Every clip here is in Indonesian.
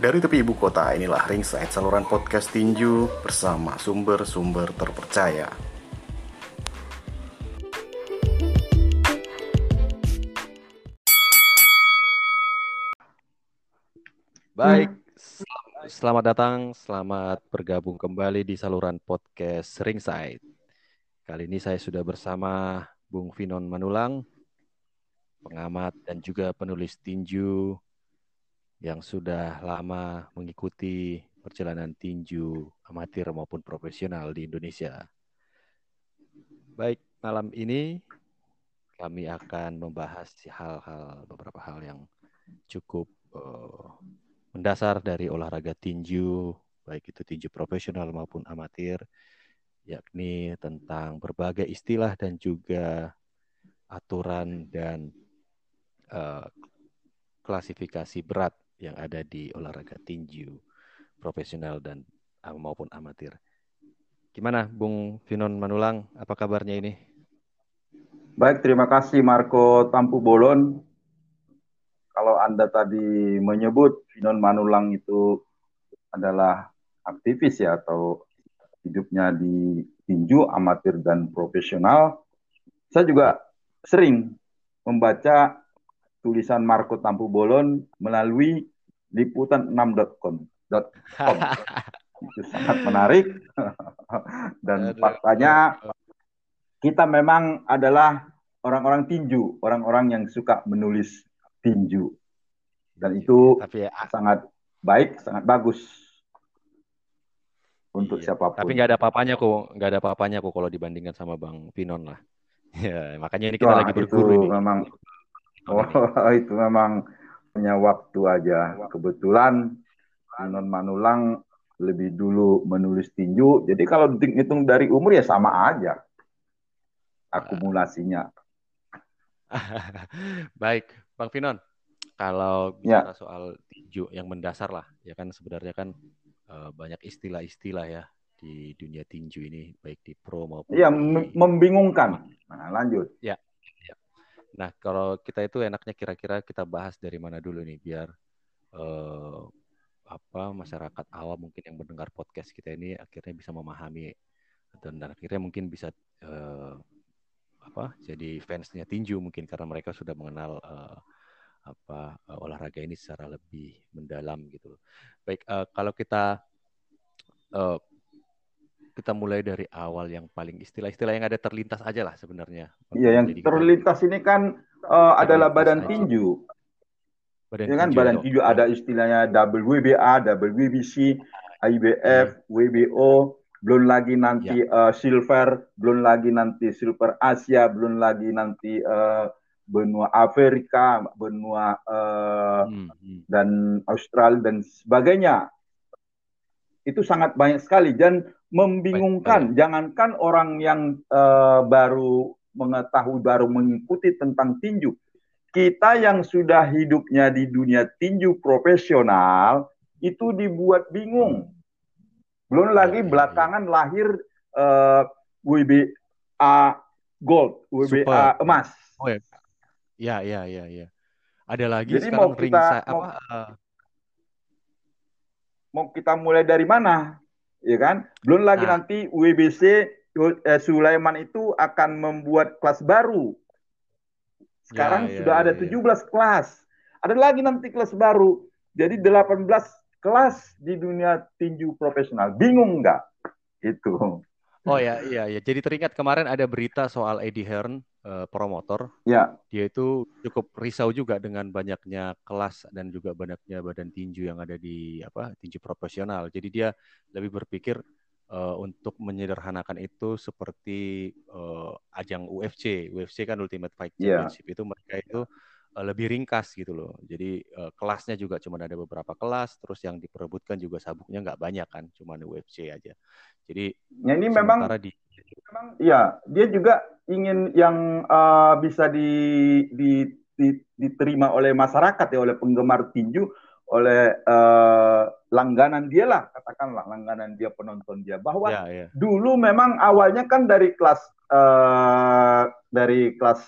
Dari tepi ibu kota, inilah Ringside saluran podcast tinju bersama sumber-sumber terpercaya. Baik, sel- selamat datang, selamat bergabung kembali di saluran podcast Ringside. Kali ini saya sudah bersama Bung Vinon Manulang, pengamat dan juga penulis tinju yang sudah lama mengikuti perjalanan tinju amatir maupun profesional di Indonesia. Baik, malam ini kami akan membahas hal-hal beberapa hal yang cukup eh, mendasar dari olahraga tinju, baik itu tinju profesional maupun amatir, yakni tentang berbagai istilah dan juga aturan dan eh, klasifikasi berat yang ada di olahraga tinju profesional dan maupun amatir. Gimana, Bung Vinon Manulang? Apa kabarnya ini? Baik, terima kasih Marco Tampu Bolon. Kalau Anda tadi menyebut Finon Manulang itu adalah aktivis ya atau hidupnya di tinju amatir dan profesional, saya juga sering membaca tulisan Marco Tampu Bolon melalui liputan6.com. Itu sangat menarik dan faktanya kita memang adalah orang-orang tinju, orang-orang yang suka menulis tinju. Dan itu Tapi ya, sangat baik, sangat bagus untuk Iya, siapa pun. Tapi nggak ada apa-apanya kok, nggak ada apa-apanya kok kalau dibandingkan sama Bang Pinon lah. Ya, makanya ini kita Wah, lagi berguru ini. memang. Oh, itu memang punya waktu aja. Kebetulan Anon Manulang lebih dulu menulis tinju. Jadi kalau hitung dari umur ya sama aja akumulasinya. Baik, Bang Pinon. Kalau Ya. bicara soal tinju yang mendasar lah, ya kan sebenarnya kan eh, banyak istilah-istilah ya di dunia tinju ini, baik di pro maupun Iya, di mem- membingungkan. Nah, lanjut. Nah, kalau kita itu enaknya kira-kira kita bahas dari mana dulu nih biar eh, apa masyarakat awam mungkin yang mendengar podcast kita ini akhirnya bisa memahami dan, akhirnya mungkin bisa eh, apa jadi fansnya tinju mungkin karena mereka sudah mengenal eh, apa eh, olahraga ini secara lebih mendalam gitu. Baik, eh, kalau kita eh, kita mulai dari awal yang paling istilah-istilah yang ada terlintas aja lah sebenarnya. Iya, yang Jadi kita- terlintas ini kan eh, adalah Terlintas badan aja. tinju. Badan Ya kan tinju badan tinju ada istilahnya WBA, WBC, IBF, WBO, belum lagi nanti eh, silver, belum lagi nanti silver Asia, belum lagi nanti eh, benua Afrika, benua Hmm, hmm. dan Australia dan sebagainya. Itu sangat banyak sekali dan membingungkan. Jangankan orang yang eh, baru mengetahui, baru mengikuti tentang tinju. Kita yang sudah hidupnya di dunia tinju profesional itu dibuat bingung. Belum lagi belakangan lahir eh, WBA Gold, WBA Super. emas. Ya, ya, ya, ya. Ada lagi Jadi sekarang mau ring kita- mau- apa eh, mau kita mulai dari mana? Ya kan? Belum lagi Nah. nanti WBC eh, Sulaiman itu akan membuat kelas baru. Sekarang Ya, ya, sudah ya, ada ya. 17 kelas. Ada lagi nanti kelas baru. Jadi 18 kelas di dunia tinju profesional. Bingung nggak? Itu. Oh ya, iya, ya. Jadi teringat kemarin ada berita soal Eddie Hearn, eh, promotor. Ya, Dia itu cukup risau juga dengan banyaknya kelas dan juga banyaknya badan tinju yang ada di apa tinju profesional. Jadi dia lebih berpikir eh, untuk menyederhanakan itu seperti eh, ajang UFC. UFC kan Ultimate Fight Iya. Championship itu mereka itu lebih ringkas gitu loh. Jadi eh, kelasnya juga cuma ada beberapa kelas, terus yang diperebutkan juga sabuknya nggak banyak kan, cuma UFC aja. Jadi ya ini memang di memang ya dia juga ingin yang uh, bisa di, di, di- diterima oleh masyarakat ya oleh penggemar tinju oleh uh, langganan dia lah katakanlah langganan dia penonton dia. Bahwa ya ya. dulu memang awalnya kan dari kelas uh, dari kelas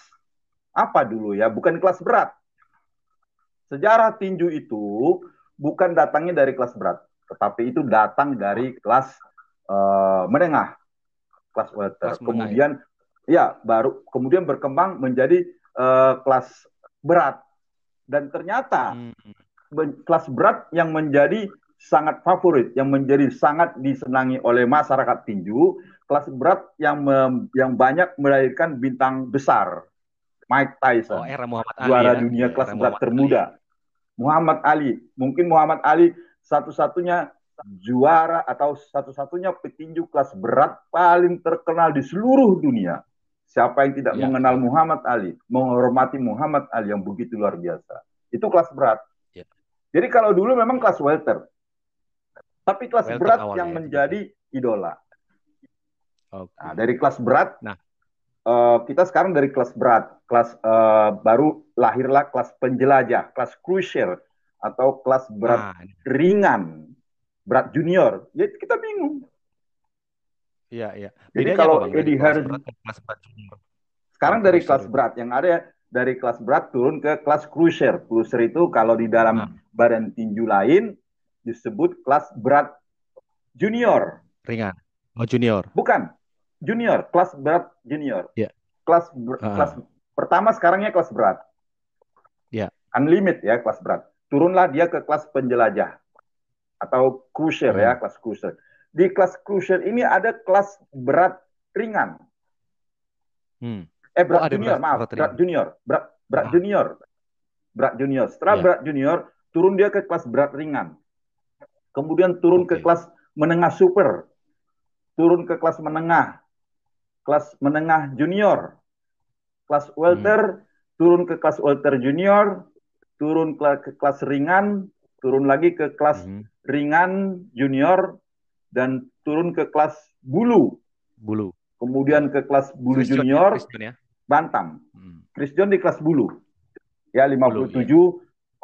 apa dulu ya? Bukan kelas berat. Sejarah tinju itu bukan datangnya dari kelas berat, tetapi itu datang dari kelas uh, menengah, kelas welter. Kelas ya? kemudian ya baru kemudian berkembang menjadi uh, kelas berat dan ternyata hmm. kelas berat yang menjadi sangat favorit, yang menjadi sangat disenangi oleh masyarakat tinju, kelas berat yang yang banyak melahirkan bintang besar. Mike Tyson, oh, era Muhammad Ali, juara ya? dunia kelas era berat Muhammad termuda. Ali. Muhammad Ali, mungkin Muhammad Ali satu-satunya juara atau satu-satunya petinju kelas berat paling terkenal di seluruh dunia. Siapa yang tidak ya. mengenal Muhammad Ali, menghormati Muhammad Ali yang begitu luar biasa. Itu kelas berat. Ya. Jadi kalau dulu memang kelas welter. Tapi kelas welter berat yang ya. menjadi idola. Okay. Nah, dari kelas berat, nah. Uh, kita sekarang dari kelas berat, kelas uh, baru lahirlah kelas penjelajah, kelas cruiser atau kelas berat nah. ringan, berat junior. Ya kita bingung. Iya, iya. Jadi kalau Eddie Harris sekarang dari kelas berat yang ada dari kelas berat turun ke kelas cruiser. Cruiser itu kalau di dalam nah. badan tinju lain disebut kelas berat junior. Ringan. Oh junior. Bukan junior, kelas berat junior. Yeah. Kelas ber, uh. kelas pertama sekarangnya kelas berat. Ya. Yeah. Unlimit ya kelas berat. Turunlah dia ke kelas penjelajah atau cruiser hmm. ya, kelas cruiser. Di kelas cruiser ini ada kelas berat ringan. Hmm. Eh berat oh, junior, berat, maaf, berat, berat junior, berat berat ah. junior. Berat junior. Setelah yeah. berat junior, turun dia ke kelas berat ringan. Kemudian turun okay. ke kelas menengah super. Turun ke kelas menengah kelas menengah junior, kelas welter, hmm. turun ke kelas welter junior, turun ke, ke kelas ringan, turun lagi ke kelas hmm. ringan junior, dan turun ke kelas bulu. Bulu. Kemudian ke kelas bulu Chris junior, John, ya? bantam. Hmm. Chris John di kelas bulu. Ya, 57,153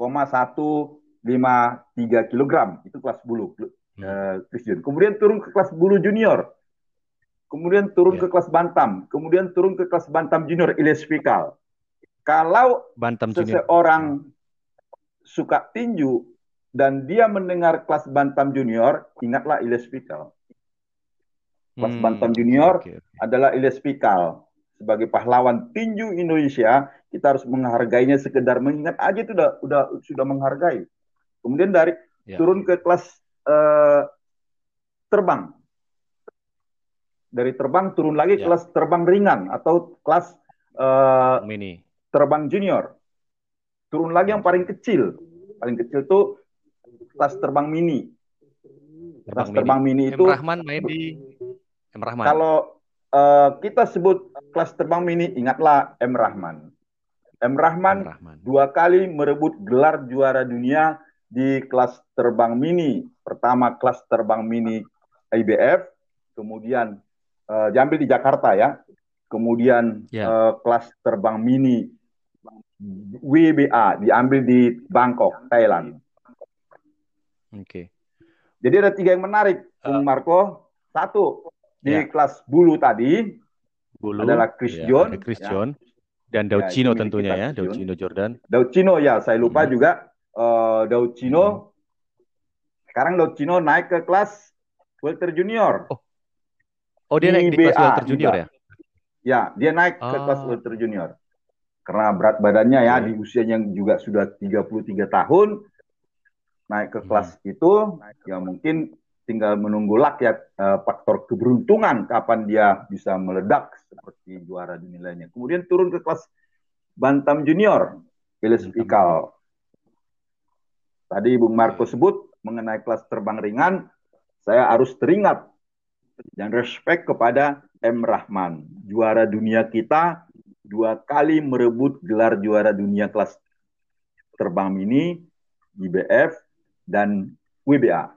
ya. kg. Itu kelas bulu. Hmm. Uh, Chris John. Kemudian turun ke kelas bulu junior kemudian turun yeah. ke kelas bantam, kemudian turun ke kelas bantam junior Ilyas Fikal. Kalau bantam seseorang junior. suka tinju dan dia mendengar kelas bantam junior, ingatlah Ilyas Fikal. Kelas hmm, bantam junior okay, okay. adalah Ilyas Fikal. Sebagai pahlawan tinju Indonesia, kita harus menghargainya sekedar mengingat aja itu udah, udah sudah menghargai. Kemudian dari yeah. turun ke kelas uh, terbang, dari terbang turun lagi ya. kelas terbang ringan atau kelas uh, mini terbang junior turun lagi yang paling kecil paling kecil tuh kelas terbang mini terbang kelas mini. terbang mini itu M Rahman main di M Rahman kalau uh, kita sebut kelas terbang mini ingatlah M Rahman M Rahman, M Rahman dua kali merebut gelar juara dunia di kelas terbang mini pertama kelas terbang mini IBF kemudian uh, diambil di Jakarta ya. Kemudian yeah. Ya. uh, kelas terbang mini WBA diambil di Bangkok, Thailand. Oke. Okay. Jadi ada tiga yang menarik, Bung uh, Marco. Satu di yeah. kelas bulu tadi bulu, adalah Chris yeah, John, Chris ya. John dan Daucino ya, tentunya ya, Daucino Jordan. Daucino ya, saya lupa hmm. juga uh, Daucino. Hmm. Sekarang Daucino naik ke kelas welter junior. Oh, Oh dia naik di kelas Welter Junior ya? Ya, dia naik oh. ke kelas Welter Junior. Karena berat badannya ya di usianya yang juga sudah 33 tahun naik ke kelas hmm. itu ya mungkin tinggal menunggu luck ya uh, faktor keberuntungan kapan dia bisa meledak seperti juara dunia lainnya. Kemudian turun ke kelas bantam junior, Phyllis Fikal. Tadi Bung Marco sebut mengenai kelas terbang ringan, saya harus teringat dan respect kepada M. Rahman, juara dunia kita, dua kali merebut gelar juara dunia kelas terbang mini, IBF, dan WBA.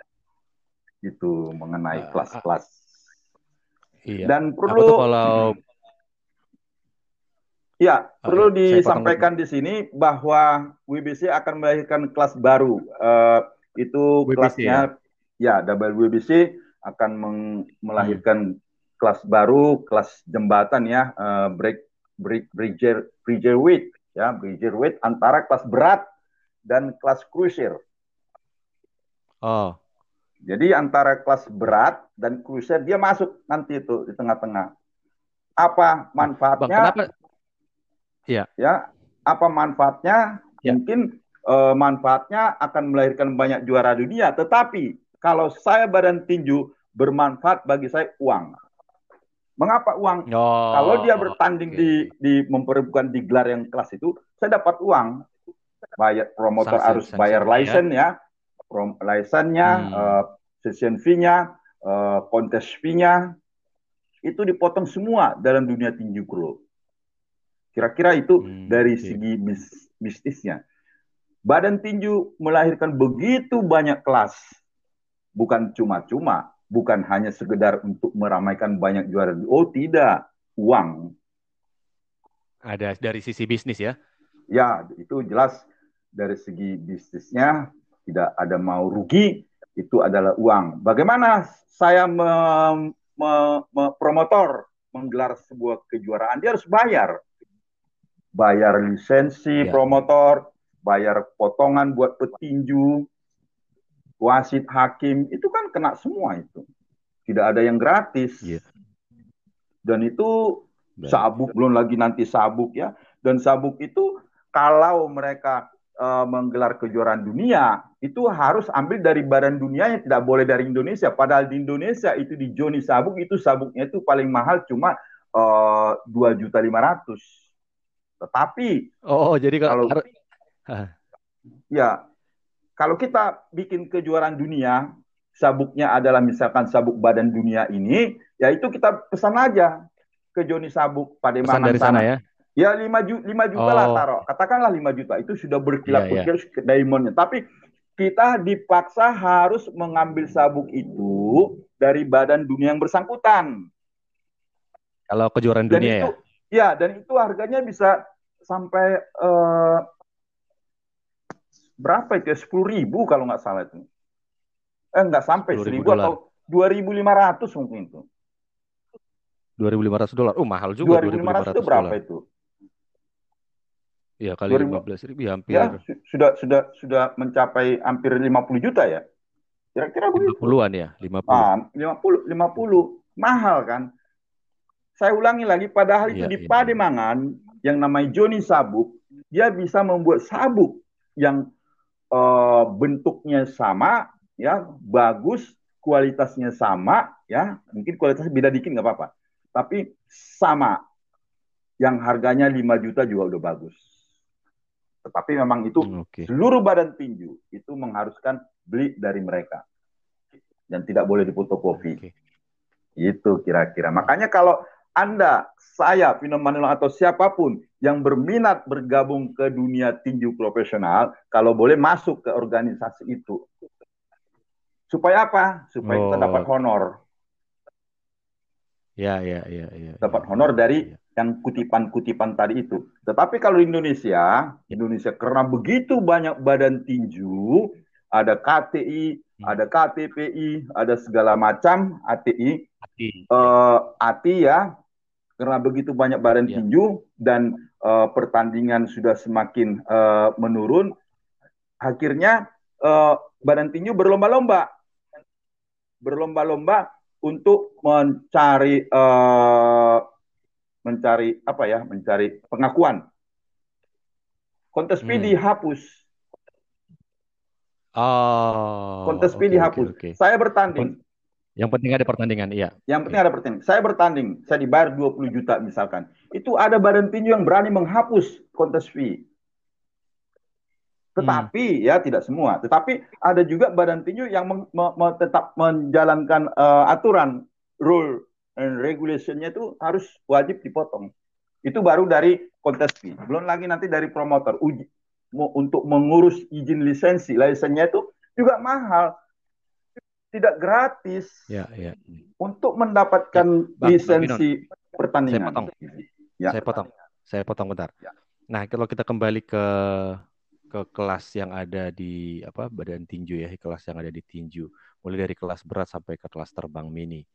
Itu mengenai ah, kelas-kelas. Iya. Dan perlu kalau Ya, okay. perlu disampaikan di sini bahwa WBC akan melahirkan kelas baru. Uh, itu WBC, kelasnya ya, ya WBC akan melahirkan hmm. kelas baru, kelas jembatan ya, uh, break break bridger bridger weight ya, bridger weight antara kelas berat dan kelas cruiser. Oh. Jadi antara kelas berat dan cruiser dia masuk nanti itu di tengah-tengah. Apa manfaatnya? Bang, kenapa? Ya. Ya, apa manfaatnya? Ya. Mungkin uh, manfaatnya akan melahirkan banyak juara dunia, tetapi kalau saya badan tinju bermanfaat bagi saya uang. Mengapa uang? Oh, kalau dia bertanding okay. di di memperebutkan di gelar yang kelas itu, saya dapat uang. Bayar promotor harus bayar license ya, ya. License-nya, hmm. uh, session fee-nya, uh, contest fee-nya, itu dipotong semua dalam dunia tinju pro. Kira-kira itu hmm, dari okay. segi bis, bisnisnya. Badan tinju melahirkan begitu banyak kelas, bukan cuma-cuma bukan hanya sekedar untuk meramaikan banyak juara. Oh tidak, uang. Ada dari sisi bisnis ya? Ya, itu jelas dari segi bisnisnya tidak ada mau rugi, itu adalah uang. Bagaimana saya me, me, me, promotor menggelar sebuah kejuaraan, dia harus bayar. Bayar lisensi ya. promotor, bayar potongan buat petinju, wasit hakim itu kan kena semua itu tidak ada yang gratis yeah. dan itu sabuk belum lagi nanti sabuk ya dan sabuk itu kalau mereka uh, menggelar kejuaraan dunia itu harus ambil dari badan dunia yang tidak boleh dari Indonesia. Padahal di Indonesia itu di Joni sabuk itu sabuknya itu paling mahal cuma eh, dua juta lima ratus. Tetapi oh jadi kalau, kalau ya kalau kita bikin kejuaraan dunia, sabuknya adalah misalkan sabuk badan dunia ini, ya itu kita pesan aja ke Joni Sabuk pada mana dari sana, ya. Ya 5 juta, 5 juta oh. lah taruh. Katakanlah 5 juta itu sudah berkilat-kilat yeah, yeah. diamondnya. Tapi kita dipaksa harus mengambil sabuk itu dari badan dunia yang bersangkutan. Kalau kejuaraan dunia itu, ya? Ya, dan itu harganya bisa sampai uh, berapa itu ya? Sepuluh ribu kalau nggak salah itu. Eh nggak sampai seribu atau dua ribu lima ratus mungkin itu. Dua ribu lima ratus dolar. Oh mahal juga. Dua ribu lima ratus itu berapa itu? Iya kali lima belas ribu ya hampir. Ya, sudah sudah sudah mencapai hampir lima puluh juta ya. Kira-kira begitu. Puluhan ya, lima puluh. Ah, lima puluh, lima puluh, mahal kan? Saya ulangi lagi, padahal itu iya, di iya. Pademangan yang namanya Joni Sabuk, dia bisa membuat sabuk yang uh, bentuknya sama, ya bagus, kualitasnya sama, ya mungkin kualitasnya beda dikit nggak apa-apa, tapi sama, yang harganya 5 juta juga udah bagus. Tetapi memang itu hmm, okay. seluruh badan tinju itu mengharuskan beli dari mereka dan tidak boleh difotokopi. Okay. Itu kira-kira. Makanya kalau anda, saya, Vino atau siapa pun yang berminat bergabung ke dunia tinju profesional, kalau boleh masuk ke organisasi itu. Supaya apa? Supaya oh. kita dapat honor. Ya, ya, ya, ya. Dapat honor dari ya. Yang kutipan-kutipan tadi itu. Tetapi kalau Indonesia, Indonesia karena begitu banyak badan tinju, ada KTI, hmm. ada KTPI, ada segala macam ATI, ATI, uh, ATI ya, karena begitu banyak badan yeah. tinju dan uh, pertandingan sudah semakin uh, menurun, akhirnya uh, badan tinju berlomba-lomba, berlomba-lomba untuk mencari uh, mencari apa ya, mencari pengakuan. Kontes hmm. dihapus. Oh. Kontes okay, dihapus. Okay, okay. Saya bertanding. Yang penting ada pertandingan, iya. Yang penting ada pertandingan. Saya bertanding, saya dibayar 20 juta misalkan. Itu ada badan tinju yang berani menghapus kontes fee. Tetapi hmm. ya tidak semua. Tetapi ada juga badan tinju yang me me tetap menjalankan uh, aturan, rule and regulationnya itu harus wajib dipotong. Itu baru dari kontes fee. Belum lagi nanti dari promotor uji untuk mengurus izin lisensi, lisensinya itu juga mahal tidak gratis ya, ya. untuk mendapatkan ya, Bang, lisensi Bang pertandingan. Saya potong. Ya. Saya potong. Saya potong bentar. Ya. Nah, kalau kita kembali ke ke kelas yang ada di apa badan tinju ya, kelas yang ada di tinju, mulai dari kelas berat sampai ke kelas terbang mini.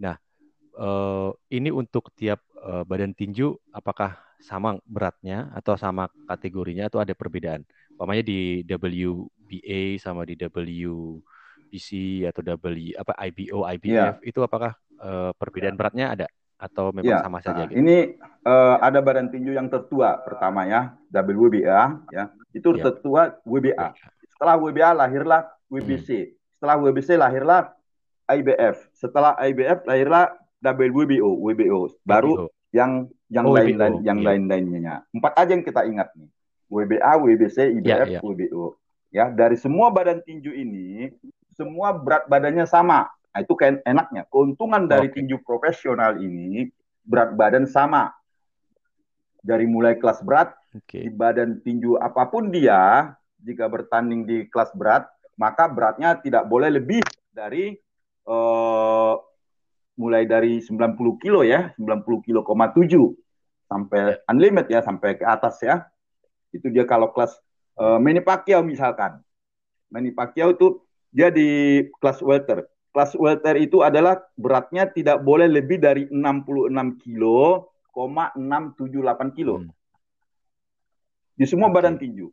Nah, uh, ini untuk tiap uh, badan tinju apakah sama beratnya atau sama kategorinya atau ada perbedaan? Umpamanya di WBA sama di WBC atau W apa IBO, IBF itu apakah uh, perbedaan beratnya ada atau memang ya. sama saja nah, gitu? Ini uh, ada badan tinju yang tertua pertama ya, WBA ya. Itu ya. tertua WBA. Setelah WBA lahirlah WBC. Hmm. Setelah WBC lahirlah IBF. Setelah IBF lahirlah WBO, WBO. Baru WBO. yang yang oh, lain-lain yang yeah. lain-lainnya. Empat aja yang kita ingat nih. WBA, WBC, IBF, yeah, yeah. WBO. Ya, dari semua badan tinju ini semua berat badannya sama. Nah, itu kan enaknya. Keuntungan dari okay. tinju profesional ini berat badan sama. Dari mulai kelas berat okay. di badan tinju apa pun dia jika bertanding di kelas berat, maka beratnya tidak boleh lebih dari uh, mulai dari 90 kilo ya, 90 kilo koma 7 sampai unlimited ya, sampai ke atas ya. Itu dia kalau kelas uh, Manny Pacquiao misalkan. Manny Pacquiao itu dia di kelas welter. Kelas welter itu adalah beratnya tidak boleh lebih dari 66 kilo, 678 kilo. Hmm. Di semua okay. badan tinju.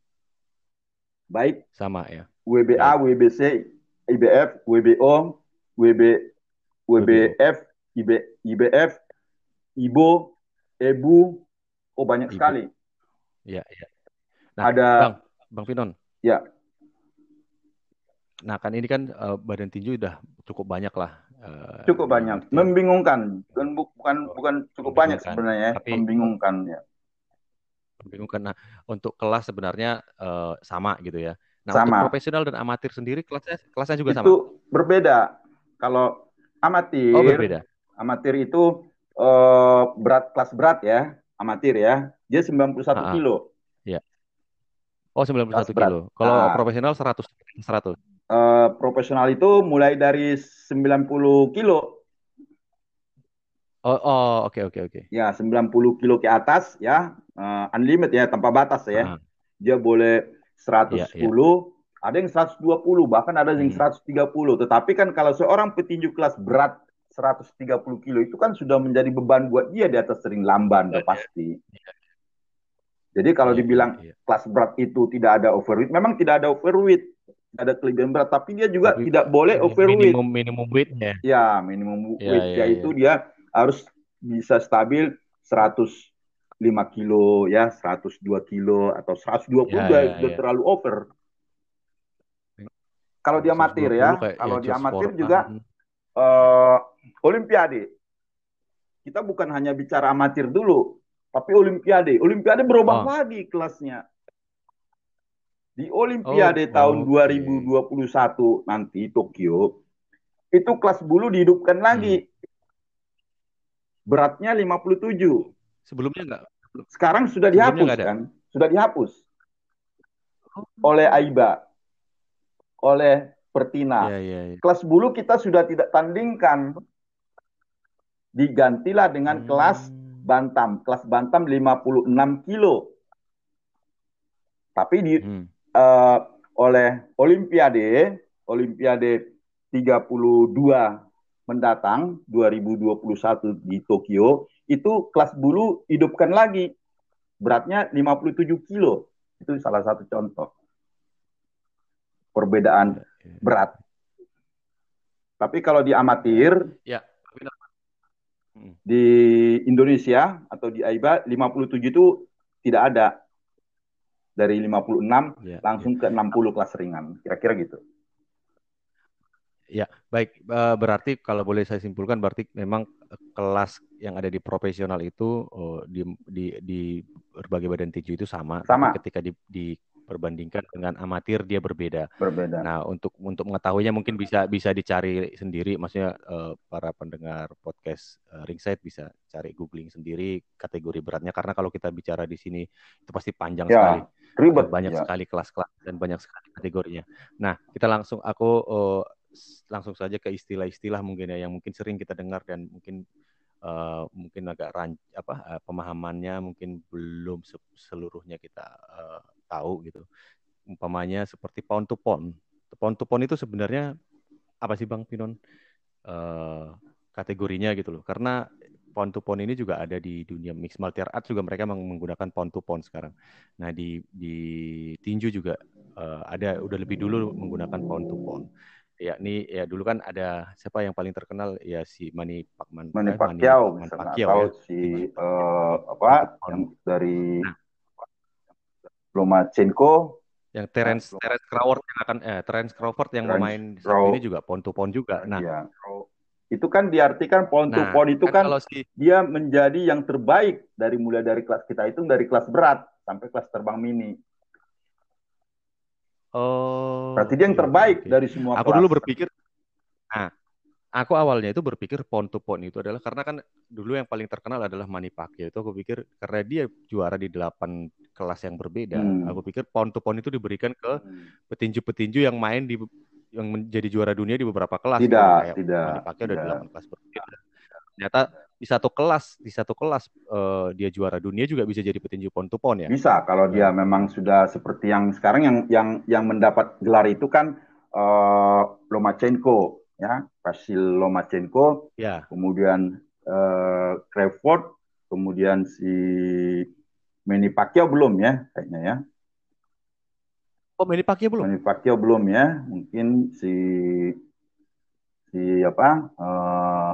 Baik. Sama ya. WBA, ya. WBC, IBF, WBO, WB, WBF, IB, IBF, IBO, EBU, oh banyak Ibu. sekali. Iya, iya. Nah, ada Bang, Bang Finon. Ya. Nah, kan ini kan uh, badan tinju udah cukup banyak lah. Uh, cukup banyak. Itu. Membingungkan. Bukan bukan oh, bukan cukup banyak sebenarnya, Tapi, membingungkan ya. Membingungkan. Nah, untuk kelas sebenarnya uh, sama gitu ya. Nah, sama. untuk profesional dan amatir sendiri kelasnya kelasnya juga itu sama. Itu berbeda. Kalau amatir, oh, berbeda. Amatir itu uh, berat kelas berat ya, amatir ya. Dia 91 ah, kilo. Iya. Oh, 91 kelas kilo. Kalau ah. profesional 100 100. Uh, profesional itu mulai dari 90 kilo. Oh, oh oke okay, oke okay, oke. Okay. Ya, 90 kilo ke atas ya, uh, unlimited ya, tanpa batas ya. Ah. Dia boleh 110, yeah, yeah. Ada yang 120, bahkan ada yang hmm. 130. Tetapi kan kalau seorang petinju kelas berat 130 kilo itu kan sudah menjadi beban buat dia di atas sering lamban, udah pasti. Jadi kalau dibilang kelas berat itu tidak ada overweight, memang tidak ada overweight, tidak ada kelebihan berat, tapi dia juga tapi tidak boleh overweight. Minimum minimum weightnya. Ya, minimum ya, weight ya, yaitu ya. dia harus bisa stabil 100 5 kilo ya 102 kilo atau 120 ya, udah, ya, ya. terlalu over kalau dia amatir ya kalau ya, dia amatir juga uh, olimpiade kita bukan hanya bicara amatir dulu tapi olimpiade olimpiade berubah oh. lagi kelasnya di olimpiade oh, tahun okay. 2021 nanti Tokyo itu kelas bulu dihidupkan lagi hmm. beratnya 57 Sebelumnya enggak? Sekarang sudah dihapus kan? Sudah dihapus. Oh. Oleh Aiba. Oleh Pertina. Ya, ya, ya. Kelas bulu kita sudah tidak tandingkan. Digantilah dengan hmm. kelas bantam. Kelas bantam 56 kilo. Tapi di hmm. uh, oleh Olimpiade, Olimpiade 32 mendatang 2021 di Tokyo itu kelas bulu hidupkan lagi. Beratnya 57 kilo. Itu salah satu contoh. Perbedaan berat. Tapi kalau di amatir, ya. di Indonesia atau di AIBA 57 itu tidak ada. Dari 56 ya, langsung ya. ke 60 kelas ringan. Kira-kira gitu. Ya, baik. Berarti kalau boleh saya simpulkan, berarti memang kelas yang ada di profesional itu oh, di, di, di berbagai badan tinju itu sama. Sama. Ketika di, diperbandingkan dengan amatir dia berbeda. Berbeda. Nah, untuk untuk mengetahuinya mungkin bisa bisa dicari sendiri. Maksudnya uh, para pendengar podcast uh, Ringside bisa cari googling sendiri kategori beratnya. Karena kalau kita bicara di sini itu pasti panjang ya, sekali. Ribet. Banyak ya. sekali kelas-kelas dan banyak sekali kategorinya. Nah, kita langsung aku uh, langsung saja ke istilah-istilah mungkin ya yang mungkin sering kita dengar dan mungkin uh, mungkin agak ran, apa uh, pemahamannya mungkin belum se seluruhnya kita uh, tahu gitu. Umpamanya seperti pound to pound. Pound to pound itu sebenarnya apa sih Bang Pinon? Uh, kategorinya gitu loh. Karena pound to pound ini juga ada di dunia mixed martial art juga mereka menggunakan pound to pound sekarang. Nah di di tinju juga uh, ada udah lebih dulu menggunakan pound to pound. ya ini ya dulu kan ada siapa yang paling terkenal ya si Manny Pacman Manny eh, Pacquiao. Pacquiao atau ya. si eh, apa yang dari Nah. Lomachenko, yang Terence Nah, Terence Crawford yang akan eh Terence Crawford yang Terence Craw- ini juga pon to pon juga. Nah, ya. Itu kan diartikan pound to nah pound itu kan kalau si dia menjadi yang terbaik dari mulai dari kelas kita itu dari kelas berat sampai kelas terbang mini. oh Berarti dia yang oke, terbaik oke. dari semua Aku kelas. dulu berpikir, nah, aku awalnya itu berpikir pon to pon itu adalah karena kan dulu yang paling terkenal adalah Manny Pacquiao itu aku pikir karena dia juara di delapan kelas yang berbeda, Hmm. aku pikir pon to pon itu diberikan ke Hmm. petinju-petinju yang main di yang menjadi juara dunia di beberapa kelas gitu Tidak, kayak tidak, Manny Pacquiao ada tidak. delapan kelas berbeda. Ternyata di satu kelas di satu kelas eh, dia juara dunia juga bisa jadi petinju pon to pon ya. Bisa kalau dia memang sudah seperti yang sekarang yang yang yang mendapat gelar itu kan eh, Lomachenko ya, Vasil Lomachenko, Ya, kemudian eh, Crawford, kemudian si Manny Pacquiao belum ya kayaknya ya. oh Manny Pacquiao belum? Manny Pacquiao belum ya, mungkin si si apa? eh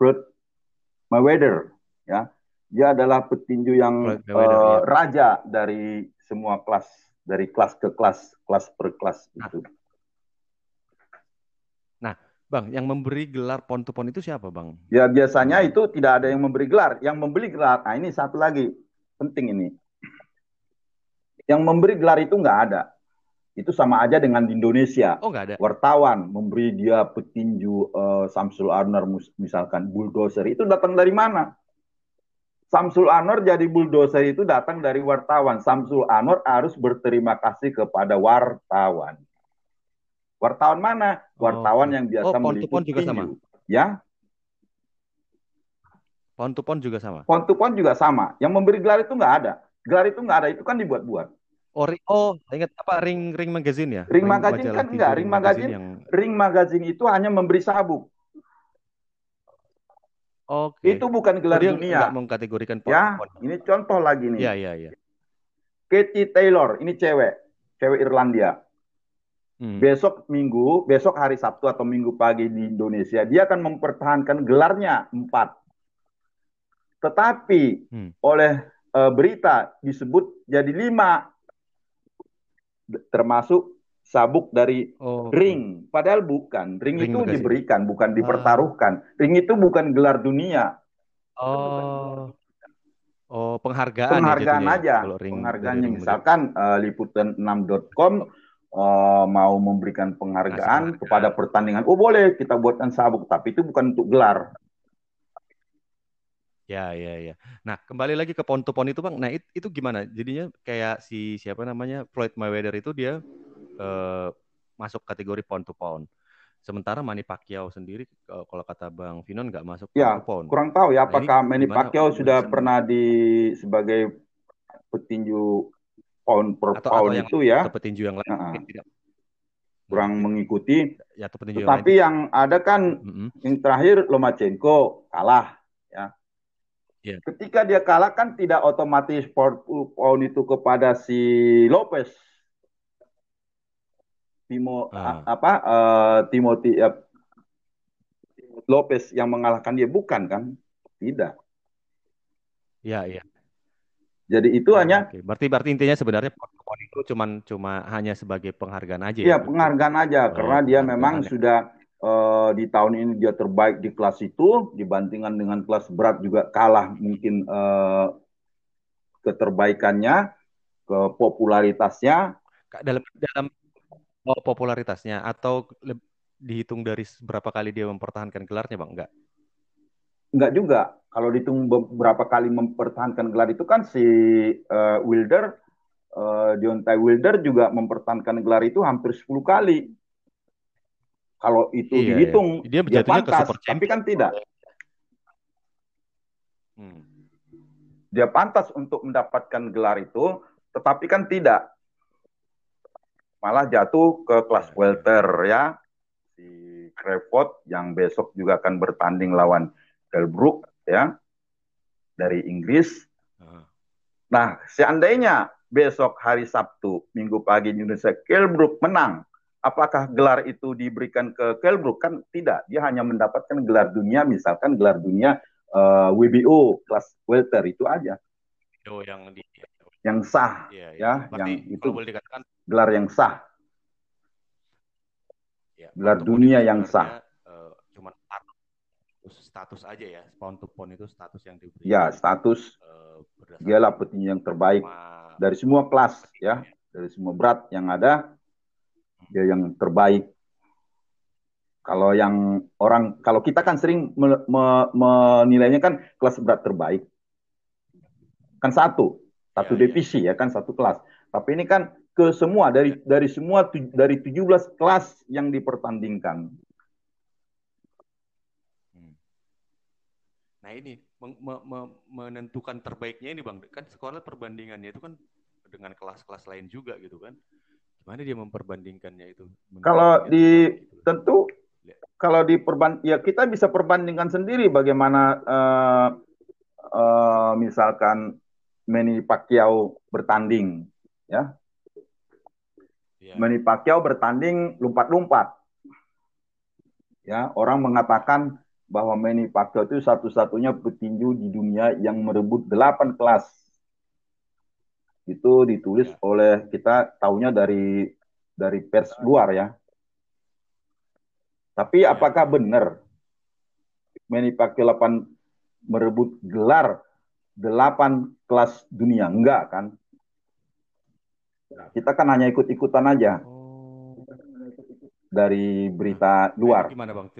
Floyd Mayweather ya. Dia adalah petinju yang Mayweather, eh, iya. raja dari semua kelas, dari kelas ke kelas, kelas per kelas Nah. Bang, yang memberi gelar pon to pon itu siapa, Bang? Ya biasanya itu tidak ada yang memberi gelar, yang membeli gelar. Nah ini satu lagi penting ini. Yang memberi gelar itu nggak ada. Itu sama aja dengan di Indonesia. Oh, nggak ada. wartawan memberi dia petinju eh, Samsul mus- misalkan bulldozer itu datang dari mana? Samsul Anwar jadi bulldozer itu datang dari wartawan. Samsul Anwar harus berterima kasih kepada wartawan. Wartawan mana? Wartawan Oke. yang biasa Oh, pon to meliput pon juga sama? Ya, Pon to pon juga sama. pon to pon juga sama. Yang memberi gelar itu nggak ada. Gelar itu nggak ada, itu kan dibuat-buat. Oh, ri- oh, ingat apa ring ring magazine ya? Ring magazine majalah kan enggak, ring magazine yang Ring magazine itu hanya memberi sabuk. Oke. Itu bukan Oh, gelar dia dunia. mengkategorikan pon Ya, pon. ini contoh lagi nih. Iya, iya, iya. Katie Taylor, ini cewek, cewek Irlandia. Hmm. Besok minggu, besok hari Sabtu atau minggu pagi di Indonesia, dia akan mempertahankan gelarnya empat. Tetapi Hmm. oleh eh, berita disebut jadi lima, termasuk sabuk dari Oh, ring. Padahal bukan, ring, Ring itu magazine. diberikan, bukan Ah. dipertaruhkan. Ring itu bukan gelar dunia, Oh. Oh, penghargaan, penghargaan ya jatuhnya ya, aja, kalau ring penghargaannya. ring Misalkan eh, liputan6.com eh, mau memberikan penghargaan penghargaan. kepada pertandingan, oh boleh kita buatkan sabuk, tapi itu bukan untuk gelar. Ya, ya, ya. Nah, kembali lagi ke pon to pon itu, Bang. Nah, it- itu gimana? Jadinya kayak si siapa namanya? Floyd Mayweather itu dia eh, masuk kategori pon to pon. Sementara Manny Pacquiao sendiri eh, kalau kata Bang Vinon nggak masuk Ya, pon. kurang tahu ya Nah, apakah Manny gimana Pacquiao sudah pernah di sebagai petinju pound per atau atau pound yang itu ya, atau petinju yang lain mungkin tidak. kurang mengikuti. Ya, atau petinju yang lain. Tetapi yang ada kan Mm-mm. yang terakhir Lomachenko kalah ya. Iya. Ketika dia kalah kan tidak otomatis 40 pound itu kepada si Lopez. Timo Ah. apa eh, Timothy eh, Lopez yang mengalahkan dia bukan kan? Tidak. Ya, ya. Jadi itu hanya Oke, berarti berarti intinya sebenarnya pon to pon itu cuman cuma hanya sebagai penghargaan aja ya ya. penghargaan aja Oh, karena dia memang ya. sudah eh, di tahun ini dia terbaik di kelas itu dibandingkan dengan kelas berat juga kalah mungkin eh, keterbaikannya, ke popularitasnya Kak, dalam dalam oh, popularitasnya atau dihitung dari berapa kali dia mempertahankan gelarnya, Bang? Enggak. Enggak juga. Kalau dihitung beberapa kali mempertahankan gelar itu kan si eh, Wilder, eh, Deontay Wilder juga mempertahankan gelar itu hampir 10 kali. Kalau itu Iya, dihitung, iya. Dia dia ke pantas, super tapi kan tidak. Hmm. Dia pantas untuk mendapatkan gelar itu, tetapi kan tidak. Malah jatuh ke kelas Iya. welter ya. Si Crawford yang besok juga akan bertanding lawan Delbrook ya dari Inggris. Ah. Nah, seandainya besok hari Sabtu, Minggu pagi Indonesia, Kelbrook menang, apakah gelar itu diberikan ke Kelbrook kan tidak dia hanya mendapatkan gelar dunia misalkan gelar dunia uh, eh, WBO kelas welter itu aja oh, yang di yang sah iya, iya. ya yang itu boleh dikatakan gelar yang sah ya, gelar dunia yang sah status aja ya. Pound to pound itu status yang diberi. Ya status uh, dialah petinju yang terbaik. dari semua kelas ya. dari semua berat yang ada dia yang terbaik. Kalau yang orang kalau kita kan sering me, me, menilainya kan kelas berat terbaik. Kan satu satu ya, ya. divisi ya. ya kan satu kelas. Tapi ini kan ke semua dari dari semua tu, dari 17 kelas yang dipertandingkan nah ini me, me, menentukan terbaiknya ini bang kan sekolah perbandingannya itu kan dengan kelas-kelas lain juga gitu kan. Gimana dia memperbandingkannya itu? Kalau di gitu. tentu ya. kalau di perban ya kita bisa perbandingkan sendiri bagaimana uh, uh, misalkan Manny Pacquiao bertanding ya. ya. Manny Pacquiao bertanding lompat-lompat. Ya, orang mengatakan bahwa Manny Pacquiao itu satu-satunya petinju di dunia yang merebut delapan kelas itu ditulis ya. oleh kita tahunya dari dari pers luar ya. Tapi ya. apakah benar Manny Pacquiao 8 merebut gelar 8 kelas dunia? Enggak kan? Kita kan hanya ikut-ikutan aja. Oh. Dari berita luar. Gimana Bang?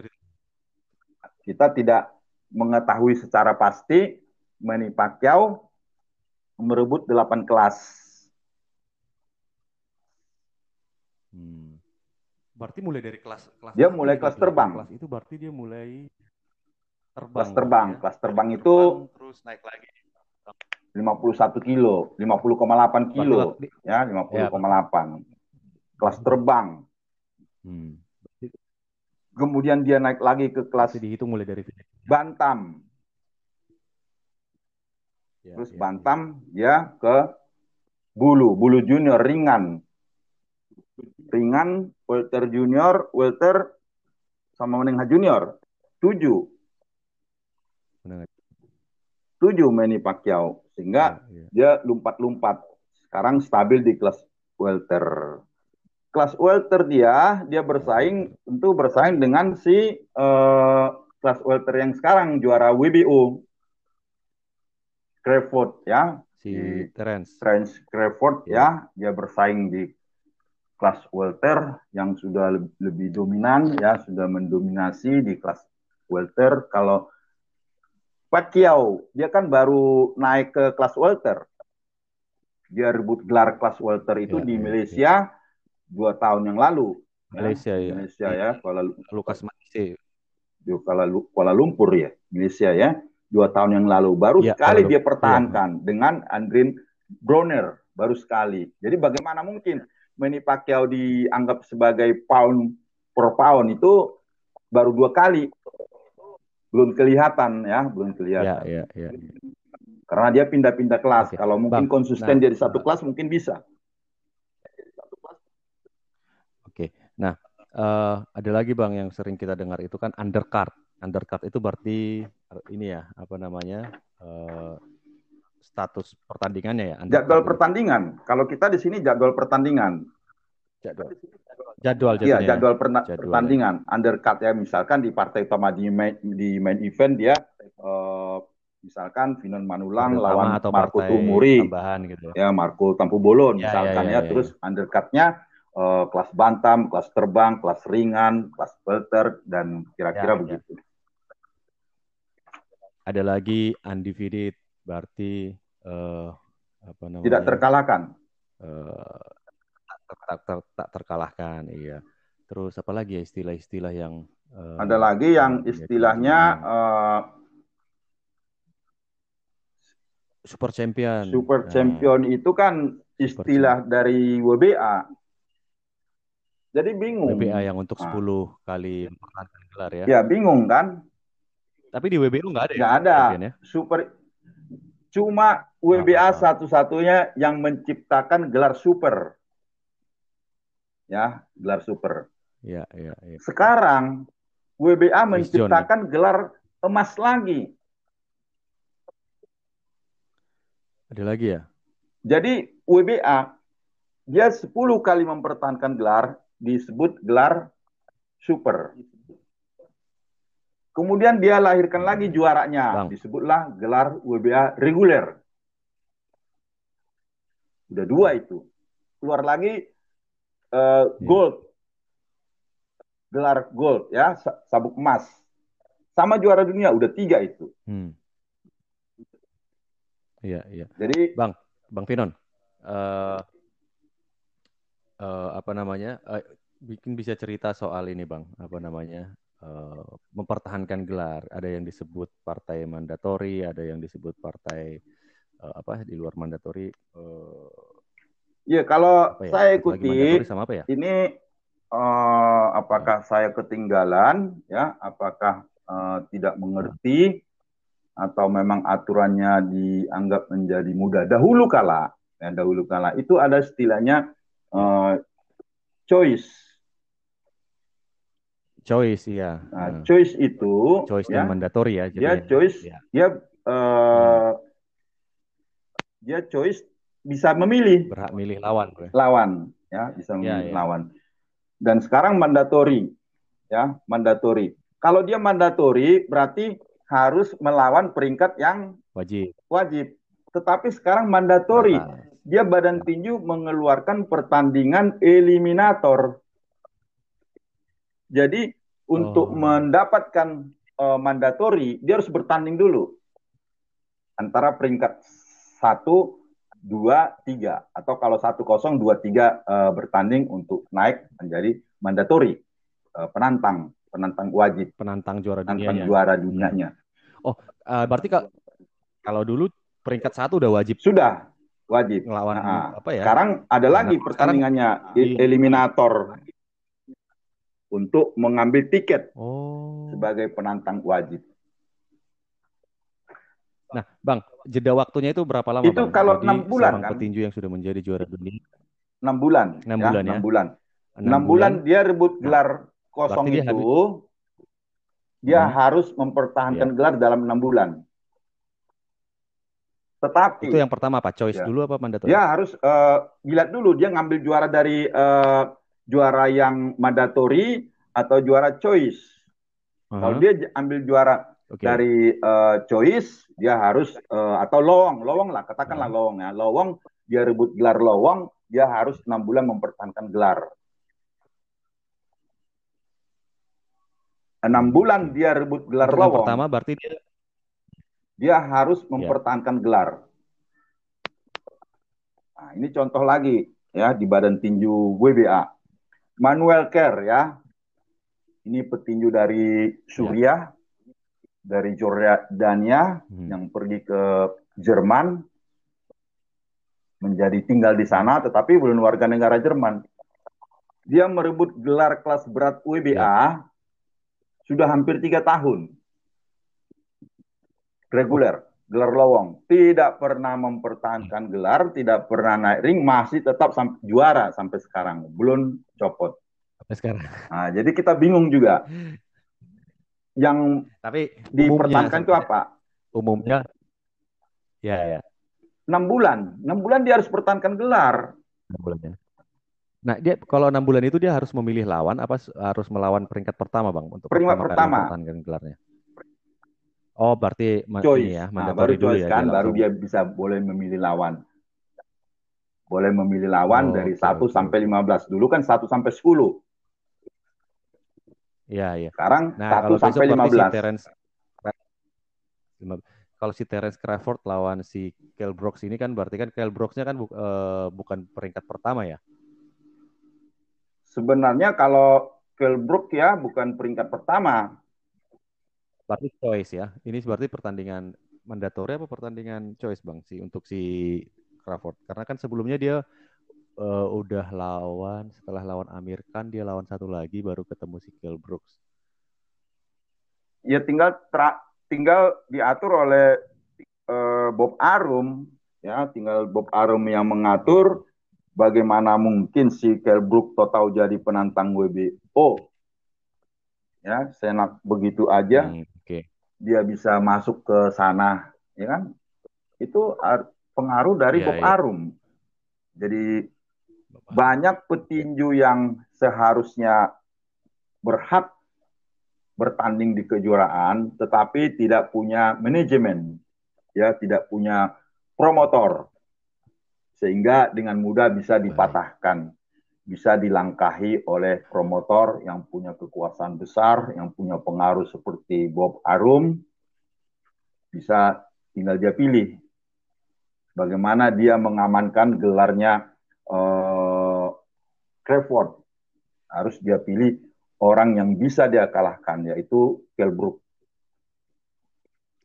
Kita tidak mengetahui secara pasti Manny Pacquiao merebut delapan kelas. Hmm. Berarti mulai dari kelas kelas Dia mulai kelas terbang. Kelas itu berarti dia mulai terbang. Kelas terbang, ya? kelas terbang itu terbang, terus naik lagi. 51 kilo, 50,8 kilo, ya 50,8. Ya, kelas terbang. Hmm. Kemudian dia naik lagi ke kelas dihitung mulai dari bantam. Ya, Terus ya, bantam ya ke bulu, bulu junior ringan. Ringan, welter junior, welter sama menengah junior. Tujuh. Tujuh Manny Pacquiao. Sehingga ya, ya. dia lompat-lompat. Sekarang stabil di kelas welter. Kelas welter dia, dia bersaing, tentu bersaing dengan si uh, kelas welter yang sekarang juara WBO Crawford ya. Si Terence. Terence Crawford ya. ya. Dia bersaing di kelas welter yang sudah lebih dominan ya. Sudah mendominasi di kelas welter. Kalau Pacquiao dia kan baru naik ke kelas welter. Dia rebut gelar kelas welter itu ya, di ya, Malaysia. ya. Dua tahun yang lalu Malaysia ya, ya. Malaysia ya Kuala Lukas Malaysia Kuala, Kuala Lumpur ya Malaysia ya dua tahun yang lalu. Baru ya, sekali dia pertahankan ya. dengan Andrin Bronner, baru sekali. Jadi bagaimana mungkin Manny Pacquiao dianggap sebagai pound per pound itu baru dua kali. Belum kelihatan ya, belum kelihatan. Ya, ya, ya. Karena dia pindah-pindah kelas. Oke. Kalau mungkin Bang, konsisten nah, jadi satu kelas mungkin bisa. Oke. Nah, uh, ada lagi Bang yang sering kita dengar itu kan undercard. Undercard itu berarti ini ya apa namanya uh, status pertandingannya ya? Jadwal pertandingan. Kalau kita di sini jadwal pertandingan. Jadwal. Jadwal Iya, jadwal, jadwal pertandingan. Ya. Undercut ya misalkan di partai utama di main, di main event dia uh, misalkan Finon Manulang Pertama lawan atau Marco Tumuri. gitu. Ya, Marco Tampu Bolon ya, misalkan ya, ya, ya, ya. terus undercutnya uh, kelas bantam, kelas terbang, kelas ringan, kelas welter dan kira-kira ya, ya. begitu. Ya ada lagi undefeated berarti uh, apa namanya? Tidak terkalahkan. Uh, tak, tak, tak terkalahkan iya. Terus apa lagi ya istilah-istilah yang uh, ada lagi yang istilahnya uh, super champion. Super nah, champion itu kan istilah dari WBA jadi bingung WBA yang untuk 10 nah. kali gelar ya ya bingung kan tapi di WBU nggak ada ya? Nggak ada. Ya? Super. Cuma WBA satu-satunya yang menciptakan gelar super. ya, gelar super. Ya, ya, ya. Sekarang WBA John, ya. menciptakan gelar emas lagi. Ada lagi ya? Jadi WBA dia 10 kali mempertahankan gelar disebut gelar super. Kemudian dia lahirkan lagi juaranya, Bang. disebutlah gelar WBA reguler. Udah dua itu. Keluar lagi eh, gold, gelar gold ya, sa- sabuk emas. Sama juara dunia udah tiga itu. Hmm. Iya, iya. Jadi Bang, Bang Finon, eh eh, apa namanya? eh, bikin bisa cerita soal ini, Bang. Apa namanya? eh, mempertahankan gelar. Ada yang disebut partai mandatori, ada yang disebut partai eh, apa di luar mandatori. eh, ya kalau ya? saya ikuti sama apa ya? ini eh, apakah saya ketinggalan ya apakah eh, tidak mengerti atau memang aturannya dianggap menjadi mudah dahulu kala ya dahulu kala itu ada istilahnya eh, choice Choice, iya. nah, Eh, choice itu choice ya dan mandatori ya. dia jadinya. choice Iya. dia eh, dia choice bisa memilih Berhak milih lawan, bro. lawan ya bisa Ya, memilih ya. lawan dan sekarang mandatori ya mandatori kalau dia mandatori berarti harus melawan peringkat yang Wajib. wajib tetapi sekarang mandatori Nah, dia badan tinju mengeluarkan pertandingan eliminator. Jadi untuk Oh. mendapatkan eh, mandatori dia harus bertanding dulu. Antara peringkat satu dua tiga. Atau kalau satu kosong dua tiga eh, bertanding untuk naik menjadi mandatori eh, penantang. Penantang wajib. Penantang juara penantang dunianya. juara dunianya. Eh, berarti ka- kalau dulu peringkat satu udah wajib? Sudah wajib ngelawan Nah, apa ya? sekarang ada Nah, lagi sekarang- pertandingannya Iya. eliminator untuk mengambil tiket Oh. sebagai penantang wajib Nah, Bang, jeda waktunya itu berapa lama, Itu Bang? kalau enam bulan, kan? petinju yang sudah menjadi juara dunia enam bulan Enam ya, bulan ya? enam bulan enam enam bulan dia rebut gelar kosong berarti dia itu dia Hmm. harus mempertahankan gelar dalam enam bulan tetapi Itu yang pertama apa? Choice Ya. dulu apa mandatori? dia harus eh, dilihat dulu dia ngambil juara dari eh, juara yang mandatori atau juara choice kalau Aha, dia ambil juara oke. dari eh, choice dia harus eh, atau lowong lowong lah katakanlah Hmm. lowong ya lowong dia rebut gelar lowong dia harus enam bulan mempertahankan gelar enam bulan dia rebut gelar Untuk yang lowong pertama berarti dia dia harus Ya. mempertahankan gelar nah ini contoh lagi ya di badan tinju WBA Manuel Kerr ya ini petinju dari Suriah dari Jordania Hmm. yang pergi ke Jerman menjadi tinggal di sana tetapi bukan warga negara Jerman. Dia merebut gelar kelas berat WBA sudah hampir tiga tahun. Reguler, gelar lowong. Tidak pernah mempertahankan gelar, tidak pernah naik ring, masih tetap sampai juara sampai sekarang. Belum copot. sampai sekarang. Nah, jadi kita bingung juga. Yang Tapi dipertahankan itu apa? umumnya ya ya enam bulan. enam bulan dia harus pertahankan gelar. enam bulan ya. Nah, dia kalau enam bulan itu dia harus memilih lawan apa harus melawan peringkat pertama, Bang, untuk Peringkat pertama pertama. mempertahankan gelarnya? Oh, berarti Choice. ini ya, Nah, baru choice ya, kan, dia baru langsung. dia bisa boleh memilih lawan. Boleh memilih lawan Oh, dari oke, 1 oke, sampai oke. 15. Dulu kan 1 sampai 10. Iya, iya. Sekarang Nah, 1 kalau besok sampai berarti si 15. Terence kalau si Terence Crawford lawan si Kell Brooks ini kan berarti kan Kell Brooks-nya kan bu- eh, bukan peringkat pertama ya. Sebenarnya kalau Kelbrook ya bukan peringkat pertama. Berarti choice ya. Ini berarti pertandingan mandatori apa pertandingan choice Bang sih untuk si Crawford. Karena kan sebelumnya dia eh, udah lawan setelah lawan Amir Khan dia lawan satu lagi baru ketemu si Kell Brooks. Ya tinggal tra- tinggal diatur oleh eh, Bob Arum ya, tinggal Bob Arum yang mengatur bagaimana mungkin si Kelbrook total jadi penantang WBO ya senak begitu aja Hmm, Oke. dia bisa masuk ke sana ya kan? Itu ar- pengaruh dari Bob iya. Arum. Jadi banyak petinju yang seharusnya berhak bertanding di kejuaraan tetapi tidak punya manajemen ya tidak punya promotor. Sehingga dengan mudah bisa dipatahkan bisa dilangkahi oleh promotor yang punya kekuasaan besar yang punya pengaruh seperti Bob Arum bisa tinggal dia pilih bagaimana dia mengamankan gelarnya eh, Crawford harus dia pilih orang yang bisa dia kalahkan yaitu Kell Brook.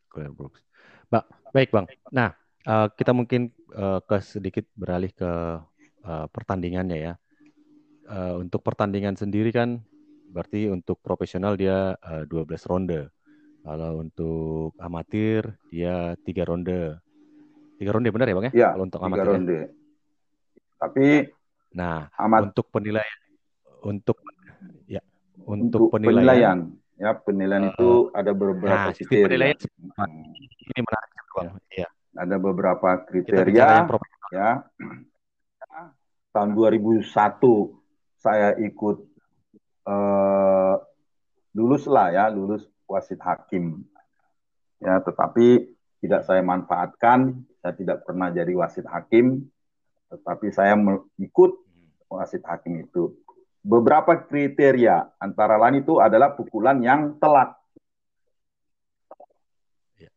Glenn Brooks. Ba- baik bang. Nah eh, kita mungkin eh, ke sedikit beralih ke eh, pertandingannya ya. Eh, untuk pertandingan sendiri kan berarti untuk profesional dia eh, 12 ronde. Kalau untuk amatir dia tiga ronde. Tiga ronde benar ya bang ya? Ya, Kalau untuk amatir ya. ronde. Tapi Nah amat untuk penilaian untuk ya untuk, untuk penilaian, penilaian, ya penilaian Eh, itu ada beberapa nah kriteria. penilaian Hmm, ini menarik juga, bang. Iya. Ada beberapa kriteria ya. Tahun 2001 saya ikut eh, lulus lah ya, lulus wasit hakim. Ya, tetapi tidak saya manfaatkan, saya tidak pernah jadi wasit hakim, tetapi saya ikut wasit hakim itu. Beberapa kriteria antara lain itu adalah pukulan yang telat. Ya.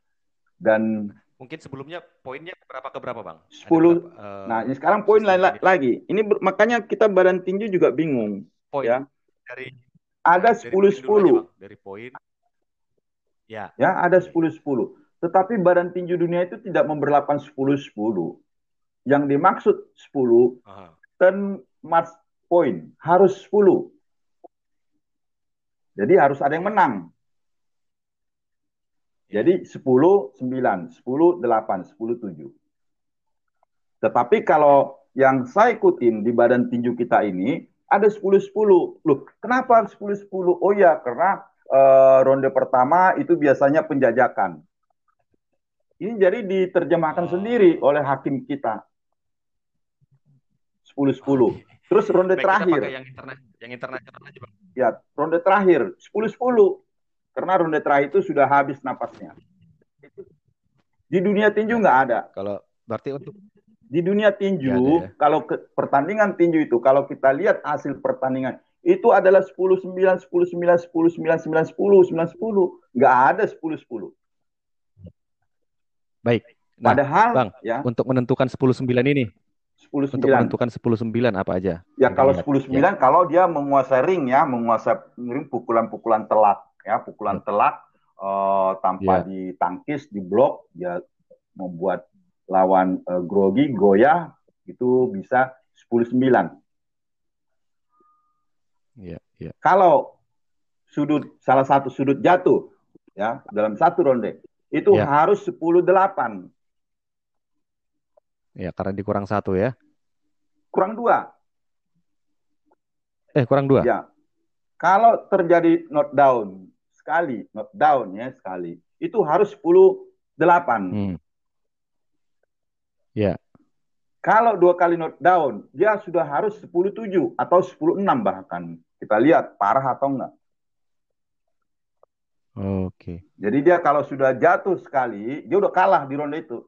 Dan Mungkin sebelumnya poinnya berapa ke berapa bang? Ada 10 berapa, eh, nah ini sekarang poin lain lagi. Ini ber- makanya kita badan tinju juga bingung. poin ya. dari Ada dari poin dulu aja, 10-10. Bang. Dari poin. Ya, ya ada 10-10. Tetapi Badan Tinju Dunia itu tidak memberlakukan 10-10. Yang dimaksud 10 aha. 10 match point harus 10. Jadi harus ada yang menang. Jadi 10 9, 10 8, 10 7. Tetapi kalau yang saya ikutin di badan tinju kita ini ada 10 10. Loh, kenapa 10 10? Oh ya, karena eh, ronde pertama itu biasanya penjajakan. Ini jadi diterjemahkan Oh. sendiri oleh hakim kita. 10 10. Terus ronde Baik, kita terakhir. pakai yang internet, yang internasional aja bang. Ya, ronde terakhir 10-10. Karena ronde terakhir itu sudah habis napasnya. Di dunia tinju nggak ada. Kalau berarti untuk Di dunia tinju, ada ya? kalau ke, pertandingan tinju itu, kalau kita lihat hasil pertandingan, itu adalah 10-9, 10-9, 10-9, 9-10, 9-10. Nggak ada 10-10. baik. Nah, Padahal, Bang, ya, untuk menentukan 10-9 ini, untuk 10-9. menentukan 10-9 apa aja? Ya kalau dilihat? 10-9 kalau dia menguasai ring ya, menguasai ring pukulan-pukulan telat ya, pukulan telat eh, tanpa Ya. ditangkis, diblok, dia membuat lawan eh, grogi, goyah itu bisa 10-9. Iya, iya. Kalau sudut salah satu sudut jatuh ya dalam satu ronde itu Ya. harus 10-8, Ya, karena dikurang satu ya. kurang dua. Eh, kurang dua. Ya. Kalau terjadi knockdown sekali, knockdown ya sekali, itu harus 10-8. Hmm. Ya, Kalau dua kali knockdown, dia sudah harus 10-7 atau 10-6 bahkan. Kita lihat parah atau enggak. oke. Jadi dia kalau sudah jatuh sekali, dia udah kalah di ronde itu.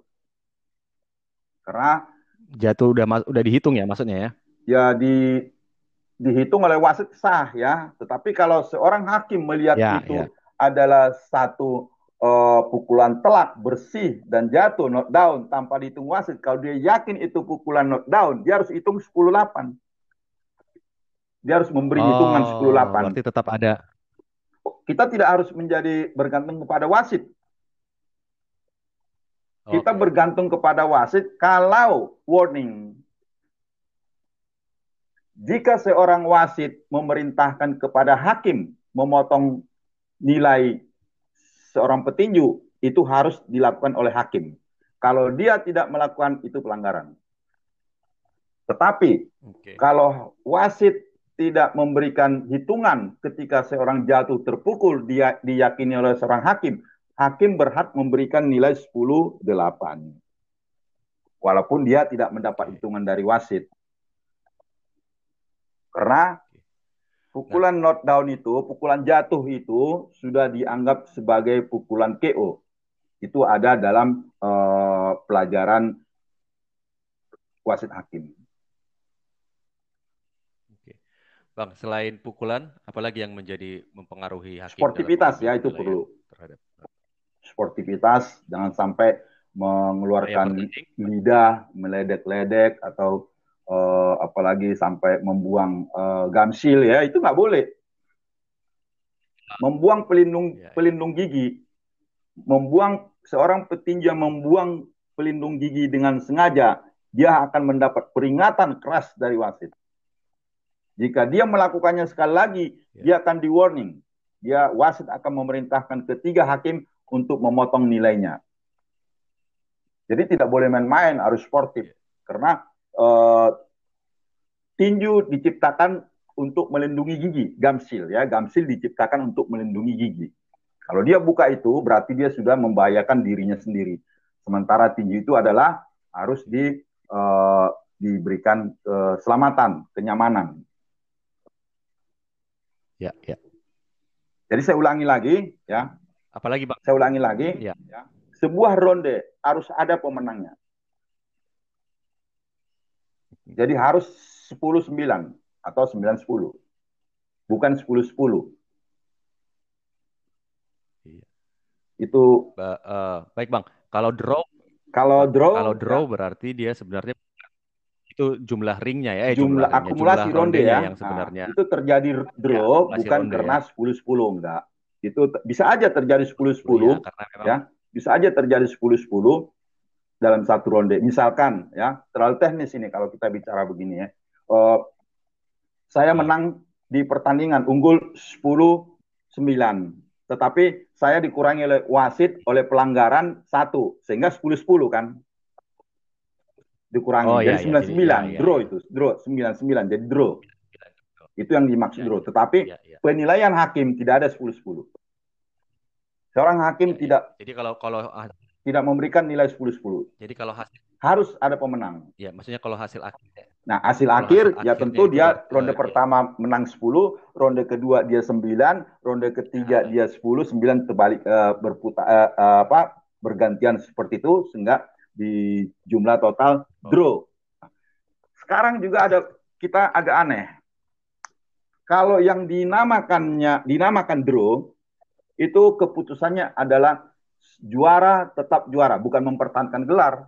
Karena Jatuh udah udah dihitung ya maksudnya ya? ya di dihitung oleh wasit sah ya. Tetapi kalau seorang hakim melihat Ya, itu ya. adalah satu eh, pukulan telak bersih dan jatuh knockdown tanpa dihitung wasit, kalau dia yakin itu pukulan knockdown, dia harus hitung 10-8. Dia harus memberi hitungan Oh, 10-8. berarti tetap ada. Kita tidak harus menjadi bergantung kepada wasit. Kita Oke. bergantung kepada wasit kalau warning. Jika seorang wasit memerintahkan kepada hakim memotong nilai seorang petinju, itu harus dilakukan oleh hakim. Kalau dia tidak melakukan itu pelanggaran. Tetapi Oke. kalau wasit tidak memberikan hitungan ketika seorang jatuh terpukul dia diyakini oleh seorang hakim, hakim berhak memberikan nilai 10 8. Walaupun dia tidak mendapat hitungan dari wasit. Karena pukulan knockdown itu, pukulan jatuh itu sudah dianggap sebagai pukulan KO. Itu ada dalam uh, pelajaran wasit hakim. Oke. Bang, selain pukulan, apalagi yang menjadi mempengaruhi hakim? Sportivitas ya itu perlu. Terhadap... Sportivitas, jangan sampai mengeluarkan lidah, meledek-ledek atau uh, apalagi sampai membuang uh, gamsil ya itu nggak boleh. Membuang pelindung ya, ya. pelindung gigi, membuang seorang petinju yang membuang pelindung gigi dengan sengaja, dia akan mendapat peringatan keras dari wasit. Jika dia melakukannya sekali lagi, ya. dia akan di warning. Dia wasit akan memerintahkan ketiga hakim untuk memotong nilainya. Jadi tidak boleh main-main, harus sportif. Karena uh, tinju diciptakan untuk melindungi gigi, gamsil ya, gamsil diciptakan untuk melindungi gigi. Kalau dia buka itu berarti dia sudah membahayakan dirinya sendiri. Sementara tinju itu adalah harus di uh, diberikan keselamatan, kenyamanan. Ya, ya. Jadi saya ulangi lagi ya. Apalagi Pak? Saya ulangi lagi. Ya. ya sebuah ronde harus ada pemenangnya. Jadi harus 10-9 atau 9-10. Bukan 10-10. Iya. Itu ba uh, baik Bang. Kalau draw kalau draw kalau draw ya. berarti dia sebenarnya itu jumlah ringnya ya, eh, jumlah, jumlah akumulasi jumlah ronde ya yang sebenarnya. Nah, itu terjadi draw ya, bukan karena ya. 10-10 enggak. Itu bisa aja terjadi 10-10 ya, karena memang ya bisa aja terjadi 10-10 dalam satu ronde. Misalkan ya, terlalu teknis ini kalau kita bicara begini ya. Uh, saya menang di pertandingan unggul 10-9. Tetapi saya dikurangi oleh wasit oleh pelanggaran satu sehingga 10-10 kan. Dikurangi. Oh, jadi iya, 99 iya, iya, draw iya. itu, draw 99 jadi draw. Itu yang dimaksud iya, draw. Tetapi iya, iya. penilaian hakim tidak ada 10-10. Seorang hakim ya, tidak Jadi kalau kalau tidak memberikan nilai 10-10. Jadi kalau hasil harus ada pemenang. Ya, maksudnya kalau hasil akhir. Ya. Nah, hasil akhir hasil ya tentu dia itu, ronde uh, pertama ya. menang 10, ronde kedua dia 9, ronde ketiga ya. dia 10, 9 terbalik uh, berputar uh, uh, apa bergantian seperti itu sehingga di jumlah total oh. draw. Sekarang juga ada kita agak aneh. Kalau yang dinamakannya dinamakan draw itu keputusannya adalah juara tetap juara, bukan mempertahankan gelar.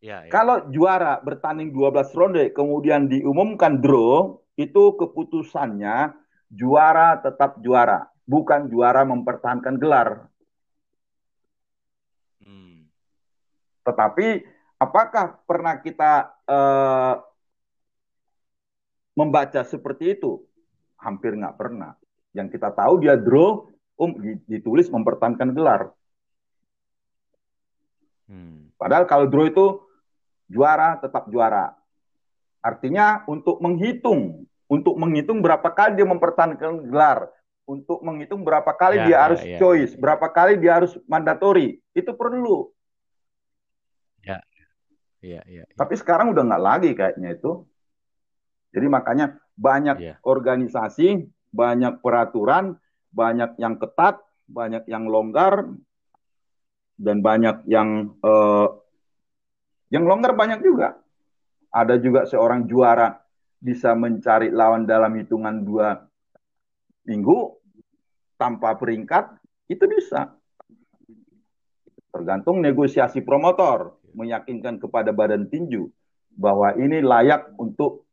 Ya, ya. Kalau juara bertanding 12 ronde kemudian diumumkan draw, itu keputusannya juara tetap juara, bukan juara mempertahankan gelar. Hmm. Tetapi apakah pernah kita uh, membaca seperti itu? Hampir nggak pernah. Yang kita tahu dia draw, um ditulis mempertahankan gelar. Hmm. Padahal kalau draw itu juara tetap juara. Artinya untuk menghitung, untuk menghitung berapa kali dia mempertahankan gelar, untuk menghitung berapa kali ya, dia ya, harus ya, choice, berapa kali dia harus mandatori, itu perlu. Ya. Ya, ya, ya. Tapi sekarang udah nggak lagi kayaknya itu. Jadi makanya banyak ya. organisasi banyak peraturan, banyak yang ketat, banyak yang longgar, dan banyak yang uh, yang longgar banyak juga. Ada juga seorang juara bisa mencari lawan dalam hitungan dua minggu tanpa peringkat, itu bisa. Tergantung negosiasi promotor meyakinkan kepada badan tinju bahwa ini layak untuk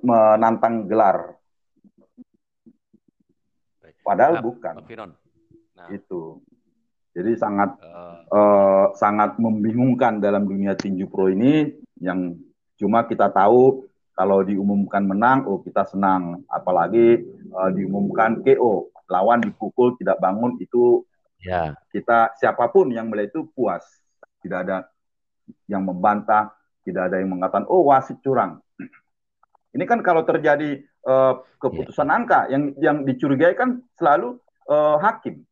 menantang gelar Padahal nah, bukan. Nah. Itu. Jadi sangat uh, uh, sangat membingungkan dalam dunia tinju pro ini yang cuma kita tahu kalau diumumkan menang, oh kita senang. Apalagi uh, diumumkan KO, lawan dipukul tidak bangun itu ya. kita siapa pun yang melihat itu puas. Tidak ada yang membantah, tidak ada yang mengatakan oh wasit curang. Ini kan kalau terjadi uh, keputusan yeah. angka yang yang dicurigai kan selalu uh, hakim.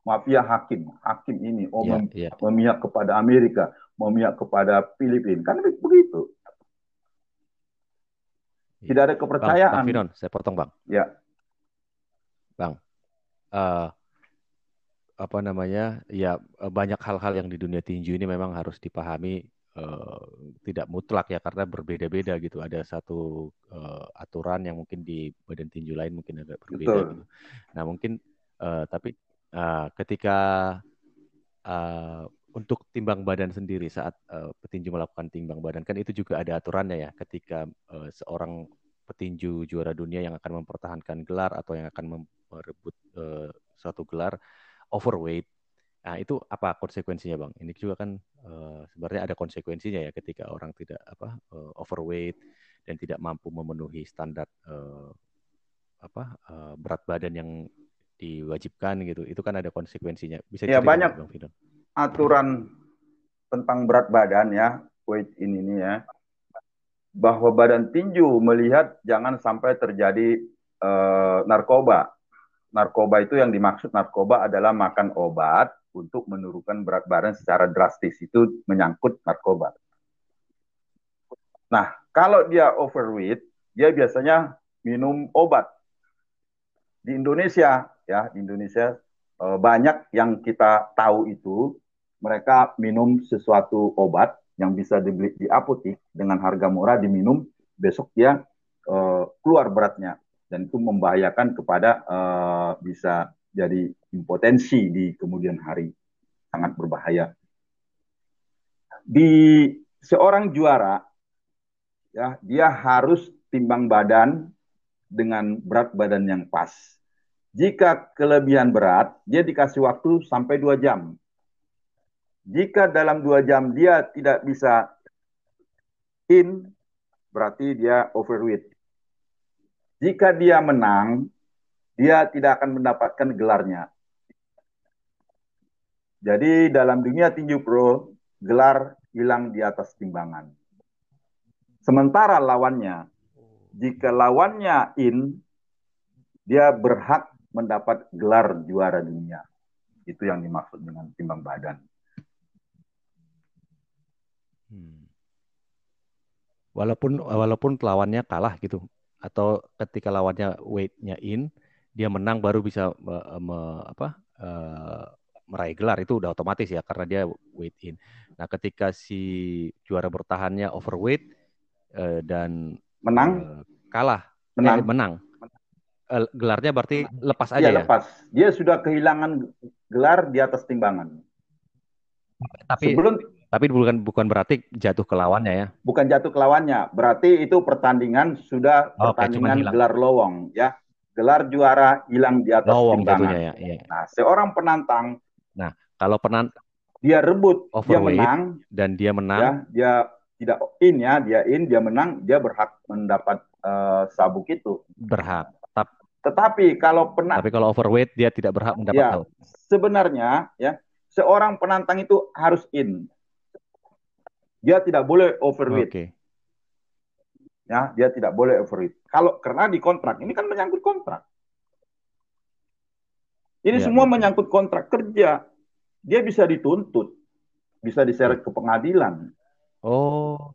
Mafia hakim, hakim ini oh yeah, mem yeah. memihak kepada Amerika, memihak kepada Filipina. Kan begitu. Tidak ada kepercayaan. Bang, Bang Finon, saya potong Bang. Ya. Bang, uh, apa namanya? Ya banyak hal-hal yang di dunia tinju ini memang harus dipahami uh, tidak mutlak ya karena berbeda-beda gitu. Ada satu uh, aturan yang mungkin di badan tinju lain mungkin agak berbeda. Gitu. Nah mungkin uh, tapi uh, ketika uh, untuk timbang badan sendiri saat uh, petinju melakukan timbang badan kan itu juga ada aturannya ya ketika uh, seorang petinju juara dunia yang akan mempertahankan gelar atau yang akan merebut uh, suatu gelar overweight nah itu apa konsekuensinya bang? Ini juga kan uh, sebenarnya ada konsekuensinya ya ketika orang tidak apa uh, overweight dan tidak mampu memenuhi standar uh, apa uh, berat badan yang diwajibkan gitu. Itu kan ada konsekuensinya. Bisa ya banyak bang, aturan tentang berat badan ya, weight in ini ya, bahwa badan tinju melihat jangan sampai terjadi uh, narkoba. Narkoba itu yang dimaksud narkoba adalah makan obat untuk menurunkan berat badan secara drastis. Itu menyangkut narkoba. Nah, kalau dia overweight, dia biasanya minum obat. Di Indonesia, ya, di Indonesia uh, banyak yang kita tahu itu mereka minum sesuatu obat yang bisa dibeli di apotik dengan harga murah diminum besok dia uh, keluar beratnya dan itu membahayakan kepada uh, bisa jadi impotensi di kemudian hari. Sangat berbahaya. Di seorang juara ya dia harus timbang badan dengan berat badan yang pas. Jika kelebihan berat dia dikasih waktu sampai dua jam. Jika dalam dua jam dia tidak bisa in, berarti dia overweight. Jika dia menang, dia tidak akan mendapatkan gelarnya. Jadi dalam dunia tinju pro, gelar hilang di atas timbangan. Sementara lawannya, jika lawannya in, dia berhak mendapat gelar juara dunia. Itu yang dimaksud dengan timbang badan. Hmm. Walaupun walaupun lawannya kalah gitu atau ketika lawannya weightnya in dia menang baru bisa me, me, apa uh, meraih gelar itu udah otomatis ya karena dia weight in. Nah ketika si juara bertahannya overweight uh, dan menang uh, kalah menang eh, menang uh, gelarnya berarti lepas aja ya, ya lepas dia sudah kehilangan gelar di atas timbangan. Tapi sebelum tapi bukan bukan berarti jatuh ke lawannya ya. Bukan jatuh ke lawannya, berarti itu pertandingan sudah oh, pertandingan okay, gelar lowong ya. Gelar juara hilang di atas lowong timbangan. Ya, ya. Nah, seorang penantang Nah, kalau penant dia rebut, dia menang dan dia menang. Ya, dia tidak in ya, dia in, dia menang, dia berhak mendapat uh, sabuk itu. Berhak. Tetapi kalau penantang Tapi kalau overweight dia tidak berhak mendapat ya, Sebenarnya ya, seorang penantang itu harus in dia tidak boleh overweight. Okay. Ya, dia tidak boleh overweight. Kalau karena di kontrak, ini kan menyangkut kontrak. Ini ya, semua ya. menyangkut kontrak kerja. Dia bisa dituntut, bisa diseret ke pengadilan. Oh.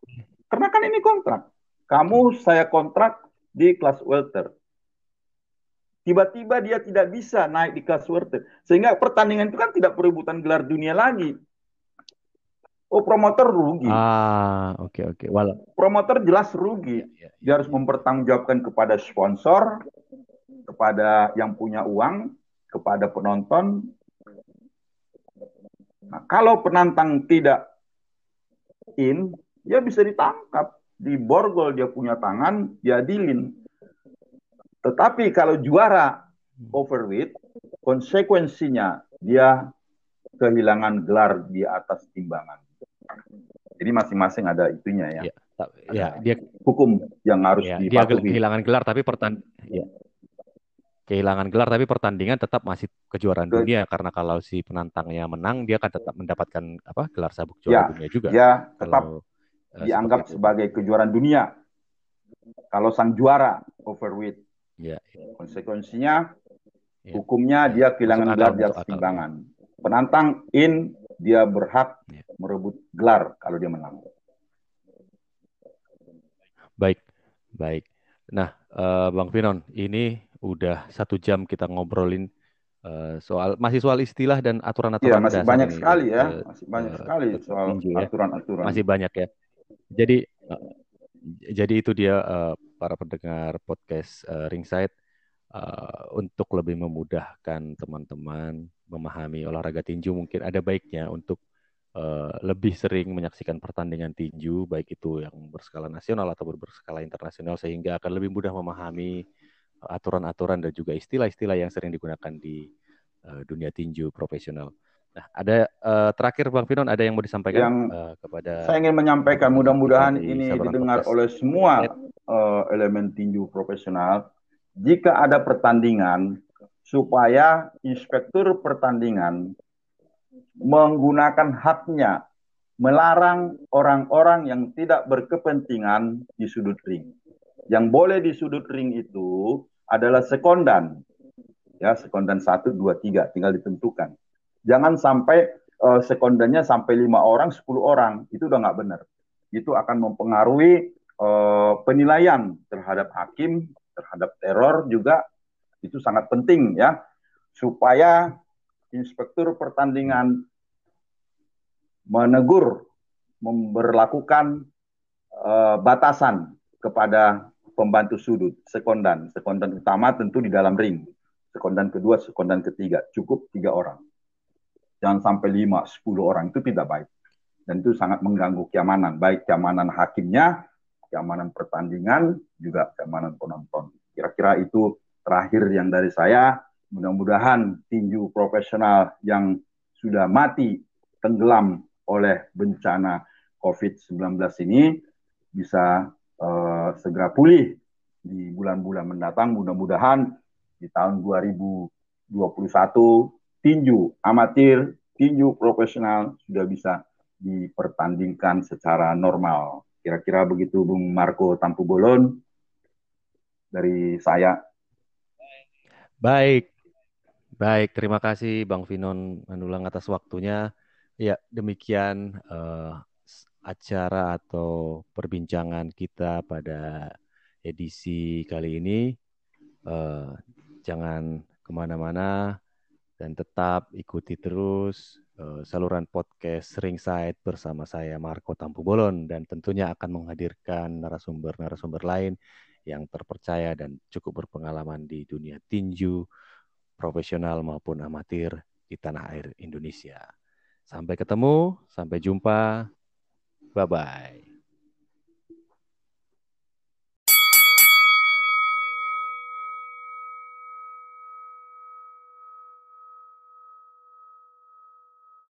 Karena kan ini kontrak. Kamu saya kontrak di kelas welter. Tiba-tiba dia tidak bisa naik di kelas welter. Sehingga pertandingan itu kan tidak perebutan gelar dunia lagi. Oh promotor rugi. Ah oke okay, oke. Okay. Walau promotor jelas rugi. Ya, ya, Dia harus mempertanggungjawabkan kepada sponsor, kepada yang punya uang, kepada penonton. Nah, kalau penantang tidak in, dia bisa ditangkap, di borgol dia punya tangan, dia dilin. Tetapi kalau juara overweight, konsekuensinya dia kehilangan gelar di atas timbangan. Jadi masing-masing ada itunya ya. Ya, ya dia hukum yang harus ya. Dia kehilangan gelar tapi pertan ya. kehilangan gelar tapi pertandingan tetap masih kejuaraan Ke- dunia karena kalau si penantangnya menang dia akan tetap mendapatkan apa gelar sabuk juara Ya, dunia juga. Dia tetap Kalau eh, dianggap itu. sebagai kejuaraan dunia. Kalau sang juara overweight, Ya, konsekuensinya ya. hukumnya dia kehilangan Masuk akal, gelar di atas timbangan. Penantang in dia berhak Ya. Merebut gelar kalau dia menang. Baik, baik. Nah, eh, Bang Finon, ini udah satu jam kita ngobrolin eh, soal masih soal istilah dan Iya, aturan-aturan masih dasar banyak ini, sekali ya, eh, masih banyak sekali soal ya. aturan-aturan. Masih banyak ya. Jadi eh, jadi itu dia eh, para pendengar podcast eh, Ringside eh, untuk lebih memudahkan teman-teman memahami olahraga tinju mungkin ada baiknya untuk eh, lebih sering menyaksikan pertandingan tinju baik itu yang berskala nasional atau berskala internasional sehingga akan lebih mudah memahami eh, aturan-aturan dan juga istilah-istilah yang sering digunakan di eh, dunia tinju profesional. Nah, ada eh, terakhir Bang Finon ada yang mau disampaikan Yang eh, kepada Saya ingin menyampaikan mudah-mudahan ini didengar podcast. oleh semua eh, elemen tinju profesional. Jika ada pertandingan, supaya inspektur pertandingan menggunakan haknya melarang orang-orang yang tidak berkepentingan di sudut ring. Yang boleh di sudut ring itu adalah sekondan. Ya, sekondan 1, 2, 3, tinggal ditentukan. Jangan sampai eh, sekondannya sampai lima orang, 10 orang. Itu udah nggak benar. Itu akan mempengaruhi eh, penilaian terhadap hakim, terhadap teror juga. Itu sangat penting ya. Supaya inspektur pertandingan menegur, memberlakukan eh, batasan kepada pembantu sudut, sekondan. Sekondan utama tentu di dalam ring. Sekondan kedua, sekondan ketiga. Cukup tiga orang. Jangan sampai lima, sepuluh orang. Itu tidak baik. Dan itu sangat mengganggu keamanan. Baik keamanan hakimnya, keamanan pertandingan, juga keamanan penonton. Kira-kira itu terakhir yang dari saya. Mudah-mudahan tinju profesional yang sudah mati tenggelam oleh bencana COVID-19 ini bisa eh, segera pulih di bulan-bulan mendatang. Mudah-mudahan di tahun 2021 tinju amatir, tinju profesional sudah bisa dipertandingkan secara normal. Kira-kira begitu Bung Marco Tampu Bolon dari saya. Baik, baik. Terima kasih Bang Finon Manulang atas waktunya. Ya, demikian s- acara atau perbincangan kita pada edisi kali ini. Eh, jangan ke mana-mana dan tetap ikuti terus eh, saluran podcast Ringside bersama saya Marco Tampubolon dan tentunya akan menghadirkan narasumber-narasumber lain yang terpercaya dan cukup berpengalaman di dunia tinju profesional maupun amatir di tanah air Indonesia. Sampai ketemu, sampai jumpa. Bye bye.